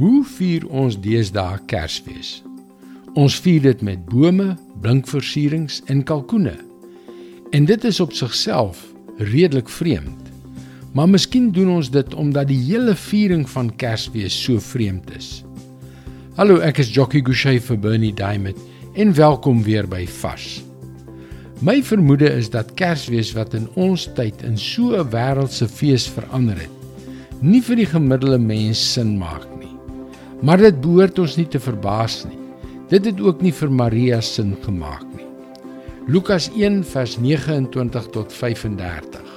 Hoe vier ons deesdae Kersfees? Ons vier dit met bome, blinkversierings en kalkoene. En dit is op sigself redelik vreemd. Maar miskien doen ons dit omdat die hele viering van Kersfees so vreemd is. Hallo, ek is Jockey Gouchee vir Bernie Diamond en welkom weer by Vars. My vermoede is dat Kersfees wat in ons tyd in so 'n wêreldse fees verander het, nie vir die gemiddelde mens sin maak Maar dit behoort ons nie te verbaas nie. Dit het ook nie vir Maria sin gemaak nie. Lukas 1 vers 29 tot 35.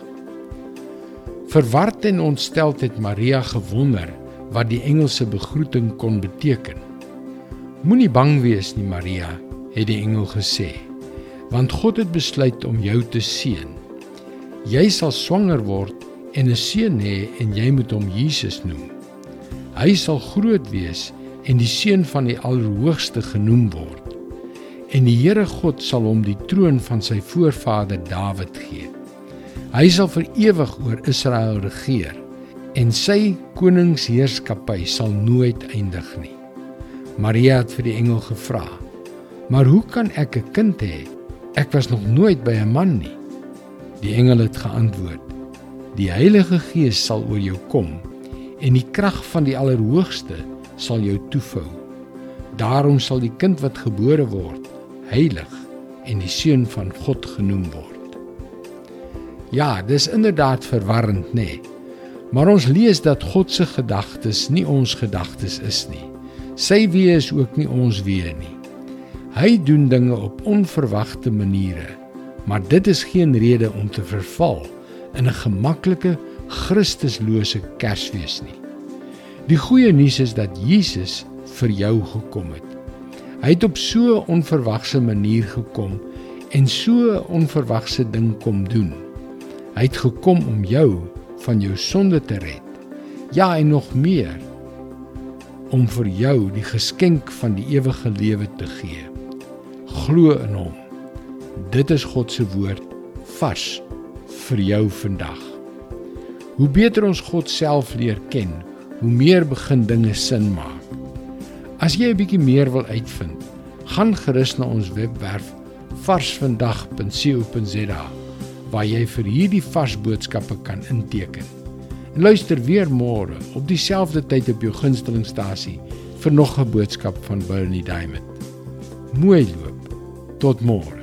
Verward en ontsteld het Maria gewonder wat die engelse begroeting kon beteken. Moenie bang wees nie Maria, het die engel gesê, want God het besluit om jou te seën. Jy sal swanger word en 'n seun hê en jy moet hom Jesus noem. Hy sal groot wees en die seun van die Allerhoogste genoem word. En die Here God sal hom die troon van sy voorvader Dawid gee. Hy sal vir ewig oor Israel regeer en sy koningsheerskappy sal nooit eindig nie. Maria het vir die engel gevra: "Maar hoe kan ek 'n kind hê? Ek was nog nooit by 'n man nie." Die engel het geantwoord: "Die Heilige Gees sal oor jou kom." En die krag van die Allerhoogste sal jou toevou. Daarom sal die kind wat gebore word heilig en die seun van God genoem word. Ja, dis inderdaad verwarrend, nê? Nee. Maar ons lees dat God se gedagtes nie ons gedagtes is nie. Sy weë is ook nie ons weë nie. Hy doen dinge op onverwagte maniere, maar dit is geen rede om te verval in 'n gemaklike Christuslose Kersfees nie. Die goeie nuus is dat Jesus vir jou gekom het. Hy het op so 'n onverwagse manier gekom en so 'n onverwagse ding kom doen. Hy het gekom om jou van jou sonde te red. Ja, en nog meer om vir jou die geskenk van die ewige lewe te gee. Glo in hom. Dit is God se woord vars vir jou vandag. Hoe beter ons God self leer ken, hoe meer begin dinge sin maak. As jy 'n bietjie meer wil uitvind, gaan gerus na ons webwerf varsvandag.co.za waar jy vir hierdie vars boodskappe kan inteken. En luister weer môre op dieselfde tyd op jou gunstelingstasie vir nog 'n boodskap van Bernie Diamond. Mooi loop. Tot môre.